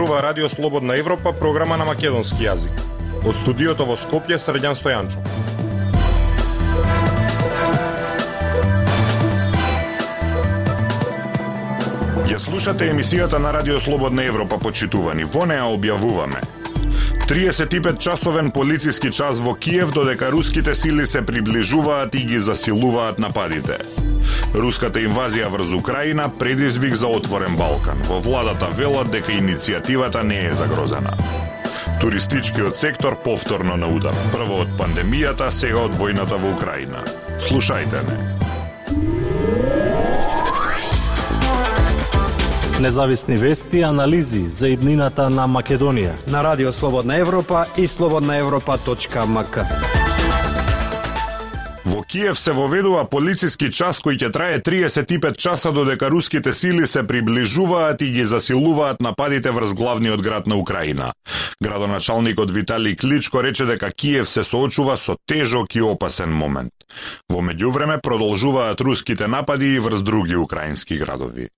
зборува Радио Слободна Европа, програма на македонски јазик. Од студиото во Скопје Средјан Стојанчов. Ја слушате емисијата на Радио Слободна Европа, почитувани. Во неа објавуваме 35 часовен полициски час во Киев додека руските сили се приближуваат и ги засилуваат нападите. Руската инвазија врз Украина предизвик за отворен Балкан. Во владата велат дека иницијативата не е загрозена. Туристичкиот сектор повторно на удар. Прво од пандемијата, сега од војната во Украина. Слушајте не. Независни вести и анализи за иднината на Македонија. На Радио Слободна Европа и слободнаевропа.мк. Во Киев се воведува полициски час кој ќе трае 35 часа додека руските сили се приближуваат и ги засилуваат нападите врз главниот град на Украина. Градоначалникот Виталий Кличко рече дека Киев се соочува со тежок и опасен момент. Во меѓувреме продолжуваат руските напади и врз други украински градови.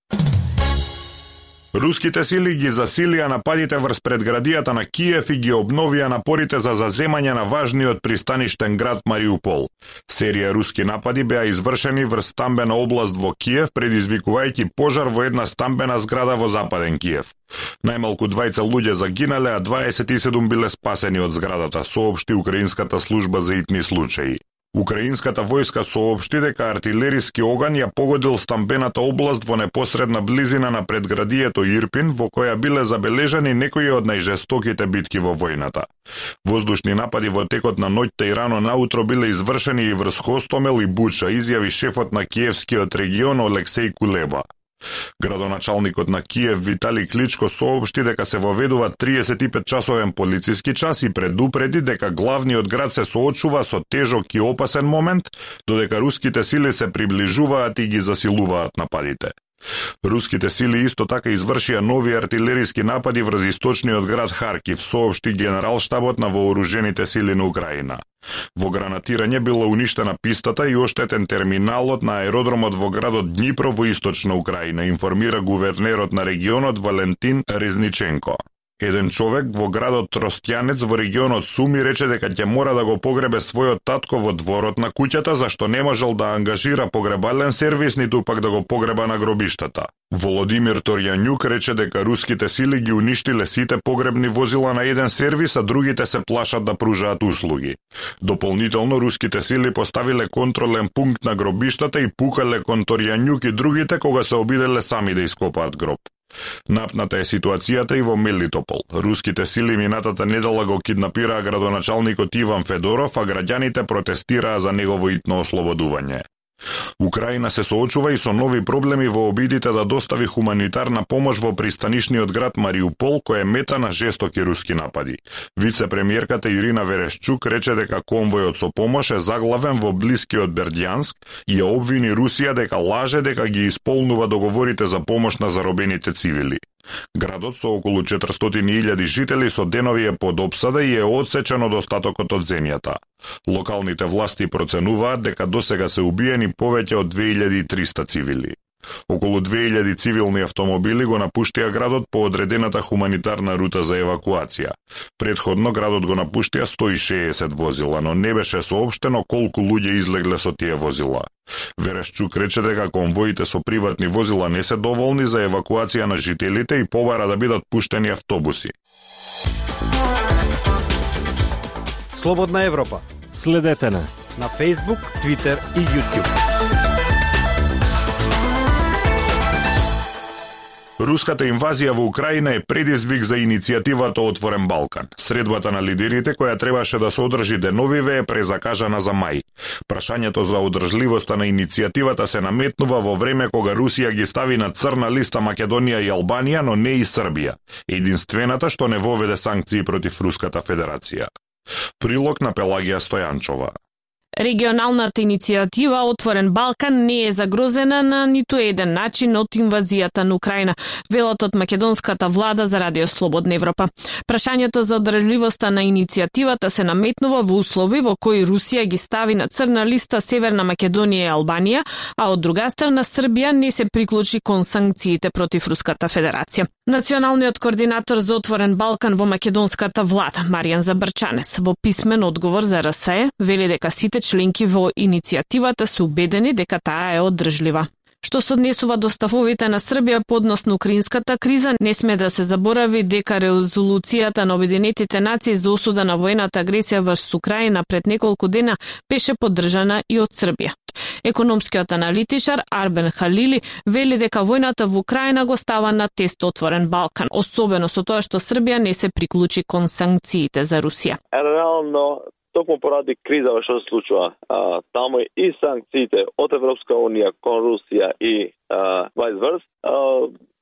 Руските сили ги засилија нападите врз предградијата на Киев и ги обновија напорите за заземање на важниот пристаништен град Мариупол. Серија руски напади беа извршени врз стамбена област во Киев, предизвикувајќи пожар во една стамбена зграда во западен Киев. Најмалку двајца луѓе загинале, а 27 биле спасени од зградата, соопшти Украинската служба за итни случаи. Украинската војска соопшти дека артилериски оган ја погодил стамбената област во непосредна близина на предградието Ирпин, во која биле забележани некои од најжестоките битки во војната. Воздушни напади во текот на ноќта и рано наутро биле извршени и врз Хостомел и Буча, изјави шефот на Киевскиот регион Олексеј Кулеба. Градоначалникот на Киев Витали Кличко соопшти дека се воведува 35 часовен полициски час и предупреди дека главниот град се соочува со тежок и опасен момент, додека руските сили се приближуваат и ги засилуваат нападите. Руските сили исто така извршија нови артилериски напади врз источниот град Харкив, соопшти генералштабот на вооружените сили на Украина. Во гранатирање била уништена пистата и оштетен терминалот на аеродромот во градот Днипро во источна Украина, информира гувернерот на регионот Валентин Резниченко. Еден човек во градот Тростјанец во регионот Суми рече дека ќе мора да го погребе својот татко во дворот на куќата зашто не можел да ангажира погребален сервис ниту пак да го погреба на гробиштата. Володимир Торјанјук рече дека руските сили ги уништиле сите погребни возила на еден сервис, а другите се плашат да пружаат услуги. Дополнително руските сили поставиле контролен пункт на гробиштата и пукале кон Торјанјук и другите кога се обиделе сами да ископаат гроб. Напната е ситуацијата и во Мелитопол. Руските сили минатата недела го киднапираа градоначалникот Иван Федоров, а граѓаните протестираа за негово итно ослободување. Украина се соочува и со нови проблеми во обидите да достави хуманитарна помош во пристанишниот град Мариупол, кој е мета на жестоки руски напади. Вице-премиерката Ирина Верешчук рече дека конвојот со помош е заглавен во блискиот Бердјанск и ја обвини Русија дека лаже дека ги исполнува договорите за помош на заробените цивили. Градот со околу 400.000 жители со денови е под обсада и е одсечен од остатокот од земјата. Локалните власти проценуваат дека досега се убиени повеќе од 2300 цивили. Околу 2000 цивилни автомобили го напуштија градот по одредената хуманитарна рута за евакуација. Предходно градот го напуштија 160 возила, но не беше соопштено колку луѓе излегле со тие возила. Верешчук рече дека конвоите со приватни возила не се доволни за евакуација на жителите и побара да бидат пуштени автобуси. Слободна Европа. Следете на на Facebook, Twitter и YouTube. Руската инвазија во Украина е предизвик за иницијативата Отворен Балкан. Средбата на лидерите која требаше да се одржи деновиве е презакажана за мај. Прашањето за одржливоста на иницијативата се наметнува во време кога Русија ги стави на црна листа Македонија и Албанија, но не и Србија, единствената што не воведе санкции против Руската Федерација. Прилог на Пелагија Стојанчова. Регионалната иницијатива Отворен Балкан не е загрозена на ниту еден начин од инвазијата на Украина, велат од македонската влада за Радио Слободна Европа. Прашањето за одржливоста на иницијативата се наметнува во услови во кои Русија ги стави на црна листа Северна Македонија и Албанија, а од друга страна Србија не се приклучи кон санкциите против Руската Федерација. Националниот координатор за Отворен Балкан во македонската влада, Маријан Забрчанец, во писмен одговор за РСЕ, вели дека сите членки во иницијативата се убедени дека таа е одржлива. Што се однесува до ставовите на Србија подносно украинската криза, не сме да се заборави дека резолуцијата на Обединетите нации за осуда на војната агресија врз Украина пред неколку дена беше поддржана и од Србија. Економскиот аналитичар Арбен Халили вели дека војната во Украина го става на тест отворен Балкан, особено со тоа што Србија не се приклучи кон санкциите за Русија. Реално токму поради криза што се случува. А, таму и санкциите од Европска унија кон Русија и вајс верс.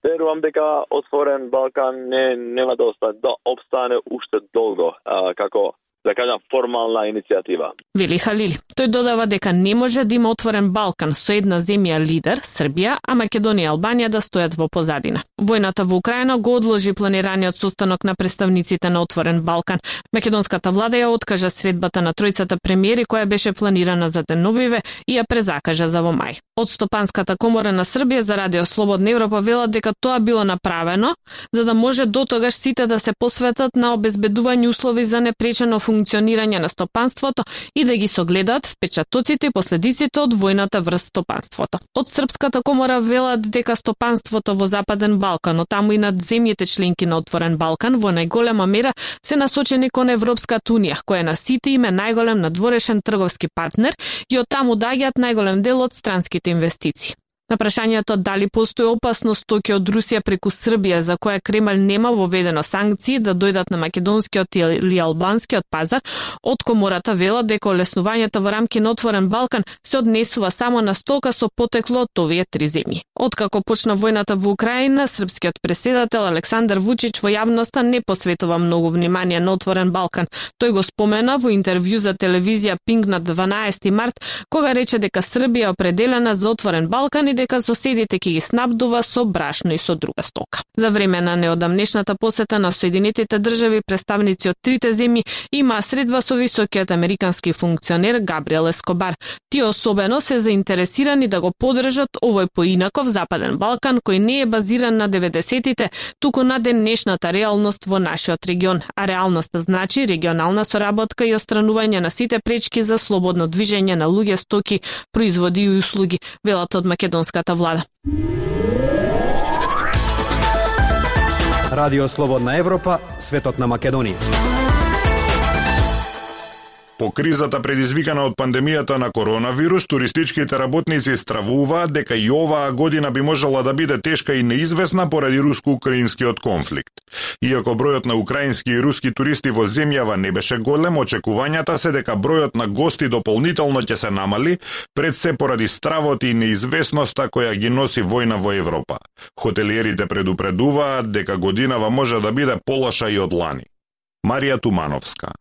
Верувам дека отворен Балкан не нема да остане да обстане уште долго а, како да кажам, формална иницијатива. Вели Халили. Тој додава дека не може да има отворен Балкан со една земја лидер, Србија, а Македонија и Албанија да стојат во позадина. Војната во Украина го одложи планираниот состанок на представниците на отворен Балкан. Македонската влада ја откажа средбата на тројцата премиери која беше планирана за деновиве и ја презакажа за во мај. Од Стопанската комора на Србија за Радио Слободна Европа велат дека тоа било направено за да може до тогаш сите да се посветат на обезбедување услови за непречено функционирање на стопанството и да ги согледаат впечатоците и последиците од војната врз стопанството. Од Српската комора велат дека стопанството во Западен Балкан, но таму и над земјите членки на Отворен Балкан, во најголема мера се насочени кон Европската Унија, која на сите име најголем надворешен трговски партнер и од таму даѓаат најголем дел од странските инвестиции. На прашањето дали постои опасност токи од Русија преку Србија за која Кремљ нема воведено санкции да дојдат на македонскиот или албанскиот пазар, од комората вела дека олеснувањето во рамки на отворен Балкан се однесува само на стока со потекло од овие три земји. Откако почна војната во Украина, српскиот преседател Александар Вучич во јавноста не посветува многу внимание на отворен Балкан. Тој го спомена во интервју за телевизија Пинг на 12 март, кога рече дека Србија е определена за отворен Балкан и дека соседите ќе ги снабдува со брашно и со друга стока. За време на неодамнешната посета на Соединетите држави, представници од трите земји имаа средба со високиот американски функционер Габриел Ескобар. Тие особено се заинтересирани да го подржат овој поинаков Западен Балкан кој не е базиран на 90-тите, туку на денешната реалност во нашиот регион. А реалноста значи регионална соработка и остранување на сите пречки за слободно движење на луѓе, стоки, производи и услуги, велат од македонска македонската влада. Радио Слободна Европа, светот на Македонија. По кризата предизвикана од пандемијата на коронавирус, туристичките работници стравуваат дека и оваа година би можела да биде тешка и неизвестна поради руско-украинскиот конфликт. Иако бројот на украински и руски туристи во земјава не беше голем, очекувањата се дека бројот на гости дополнително ќе се намали, пред се поради стравот и неизвестноста која ги носи војна во Европа. Хотелиерите предупредуваат дека годинава може да биде полоша и од лани. Марија Тумановска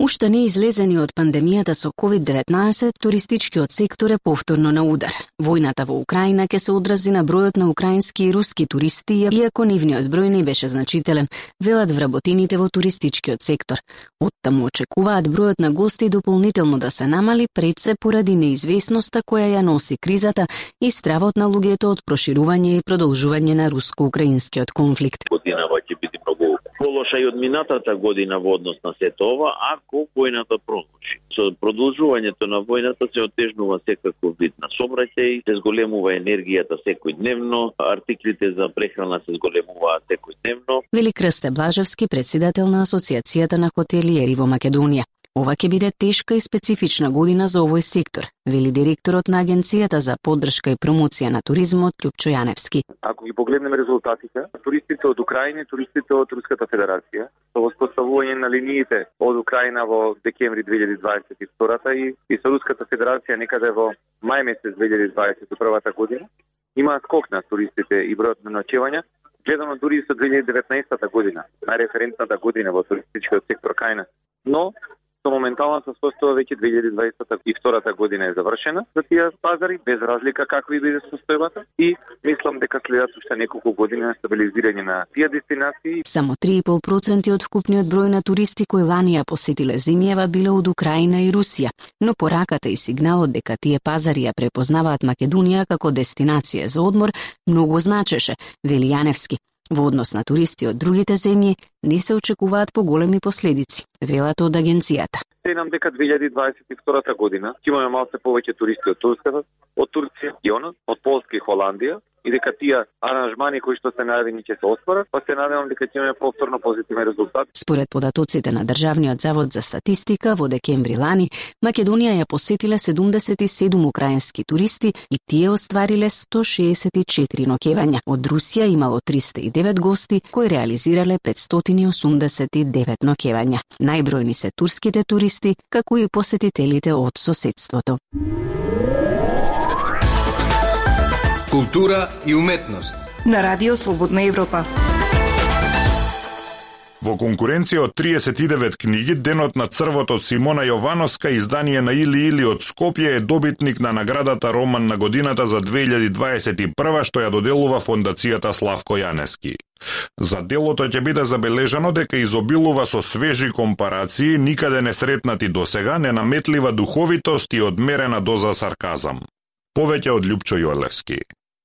Уште не излезени од пандемијата со COVID-19, туристичкиот сектор е повторно на удар. Војната во Украина ќе се одрази на бројот на украински и руски туристи, иако нивниот број не беше значителен, велат вработените во туристичкиот сектор. Оттаму очекуваат бројот на гости дополнително да се намали пред се поради неизвестноста која ја носи кризата и стравот на луѓето од проширување и продолжување на руско-украинскиот конфликт. Годинава ќе биде многу полоша и од минатата година во однос на сето ова, ако војната продолжи. Со продолжувањето на војната се отежнува секако вид на собраќај, се зголемува енергијата секојдневно, артиклите за прехрана се зголемуваат секојдневно. Вели Крсте Блажевски, председател на Асоциацијата на хотелиери во Македонија. Ова ќе биде тешка и специфична година за овој сектор, вели директорот на Агенцијата за поддршка и промоција на туризмот Лјупчо Јаневски. Ако ги погледнеме резултатите, туристите од Украина и туристите од Руската Федерација, со воспоставување на линиите од Украина во декември 2022 и, и со Руската Федерација некаде во мај месец 2021 година, има скок на туристите и бројот на ночевања, гледано дури и со 2019 година, на референтната година во туристичкиот сектор кај нас. Но што моментално се состојува веќе 2022 година е завршена за тие пазари, без разлика какви биде состојбата и мислам дека следат уште неколку години на стабилизирање на тие дестинации. Само 3,5% од вкупниот број на туристи кои лани ја посетиле земјава биле од Украина и Русија, но пораката и сигналот дека тие пазари ја препознаваат Македонија како дестинација за одмор многу значеше, вели Јаневски. Во однос на туристи од другите земји не се очекуваат поголеми последици, велат од агенцијата. Сенам дека 2022 година ќе имаме малце повеќе туристи од Турската, од Турција, и од Полска и Холандија, и дека тие аранжмани кои што се најавени ќе се остварат, па се надевам дека ќе имаме повторно позитивен резултат. Според податоците на Државниот завод за статистика во декември лани, Македонија ја посетиле 77 украински туристи и тие оствариле 164 ноќевања. Од Русија имало 309 гости кои реализирале 589 ноќевања. Најбројни се турските туристи, како и посетителите од соседството. Култура и уметност. На Радио Слободна Европа. Во конкуренција од 39 книги, Денот на црвото од Симона Јовановска, издание на Или Или од Скопје е добитник на наградата Роман на годината за 2021 што ја доделува фондацијата Славко Јанески. За делото ќе биде забележано дека изобилува со свежи компарации, никаде не сретнати досега, ненаметлива духовитост и одмерена доза сарказам. Повеќе од Лјупчо Јолевски.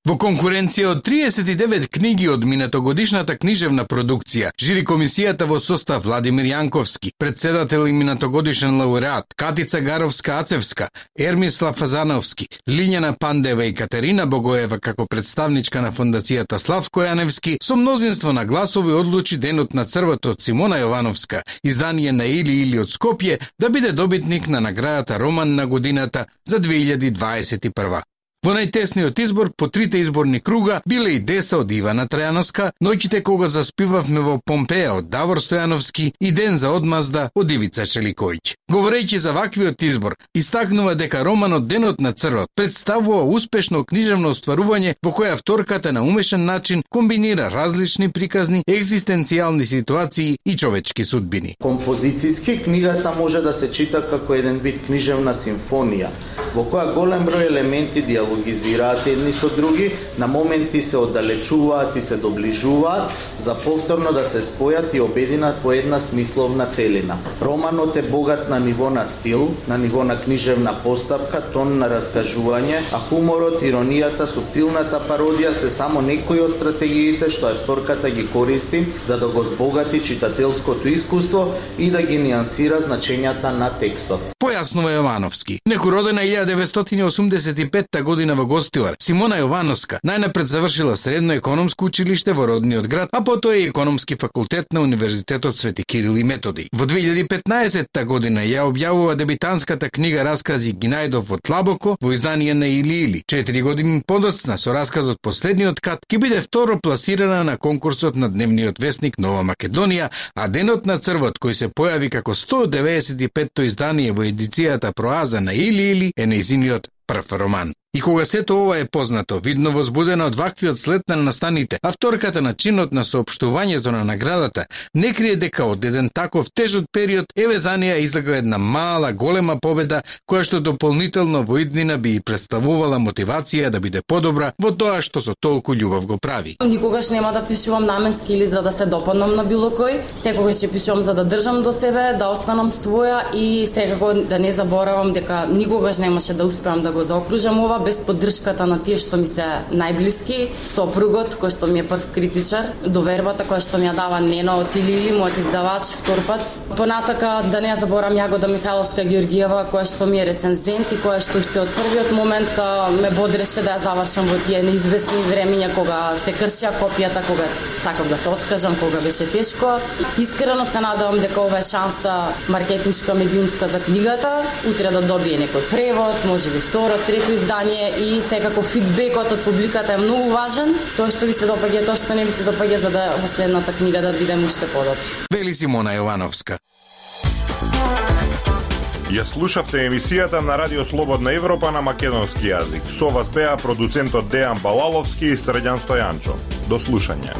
Во конкуренција од 39 книги од минатогодишната книжевна продукција, жири комисијата во состав Владимир Јанковски, председател и минатогодишен лауреат, Катица Гаровска-Ацевска, Ермислав Фазановски, Лињана Пандева и Катерина Богоева како представничка на фондацијата Славко Јаневски, со мнозинство на гласови одлучи денот на црвото од Симона Јовановска, издание на Или Или од Скопје, да биде добитник на наградата Роман на годината за 2021. Во најтесниот избор по трите изборни круга биле и Деса од Ивана Трајановска, Ноќите кога заспивавме во Помпеја од Давор Стојановски и Ден за одмазда од Ивица Челикојч. Говорејќи за ваквиот избор, истакнува дека романот Денот на црвот представува успешно книжевно остварување во која авторката на умешен начин комбинира различни приказни, екзистенцијални ситуации и човечки судбини. Композицијски книгата може да се чита како еден вид книжевна симфонија, во која голем број елементи диалогизираат едни со други, на моменти се оддалечуваат и се доближуваат, за повторно да се спојат и обединат во една смисловна целина. Романот е богат на ниво на стил, на ниво на книжевна поставка, тон на раскажување, а хуморот, иронијата, субтилната пародија се само некои од стратегиите што авторката ги користи за да го збогати читателското искуство и да ги нијансира значењата на текстот. Појаснува Јовановски. Некородена 1985 година во Гостилар. Симона Јовановска најнапред завршила средно економско училиште во родниот град, а потоа и економски факултет на Универзитетот Свети Кирил и Методи. Во 2015 година ја објавува дебитанската книга Раскази ги најдов во Тлабоко во издание на Или Или. Четири години подоцна со расказот Последниот кат ќе биде второ пласирана на конкурсот на дневниот вестник Нова Македонија, а Денот на црвот кој се појави како 195-то издание во едицијата Проаза на Или Или е неизиниот прв роман. И кога сето ова е познато, видно возбудена од ваквиот след на настаните, авторката на чинот на соопштувањето на наградата не крие дека од еден таков тежок период еве за неа излегла една мала, голема победа, која што дополнително во иднина би и представувала мотивација да биде подобра во тоа што со толку љубов го прави. Никогаш нема да пишувам наменски или за да се допаднам на било кој, секогаш ќе пишувам за да држам до себе, да останам своја и секако да не заборавам дека никогаш немаше да успеам да го заокружам ова без поддршката на тие што ми се најблиски, сопругот кој што ми е прв критичар, довербата која што ми ја дава Нено од Илили, мојот издавач втор пат. Понатака да не ја заборам Јагода Михайловска Георгиева која што ми е рецензент и која што уште од првиот момент ме бодреше да ја завршам во тие неизвестни времиња кога се кршија копијата, кога сакав да се откажам, кога беше тешко. Искрено се надевам дека ова е шанса маркетничка медиумска за книгата, утре да добие некој превод, може би второ, трето издание и секако фидбекот од публиката е многу важен. Тоа што ви се допаѓа, тоа што не ви се допаѓа за да во следната книга да бидем уште подобри. Вели Симона Јовановска. Ја слушавте емисијата на Радио Слободна Европа на македонски јазик. Со вас беа продуцентот Дејан Балаловски и Средјан Стојанчо. До слушање.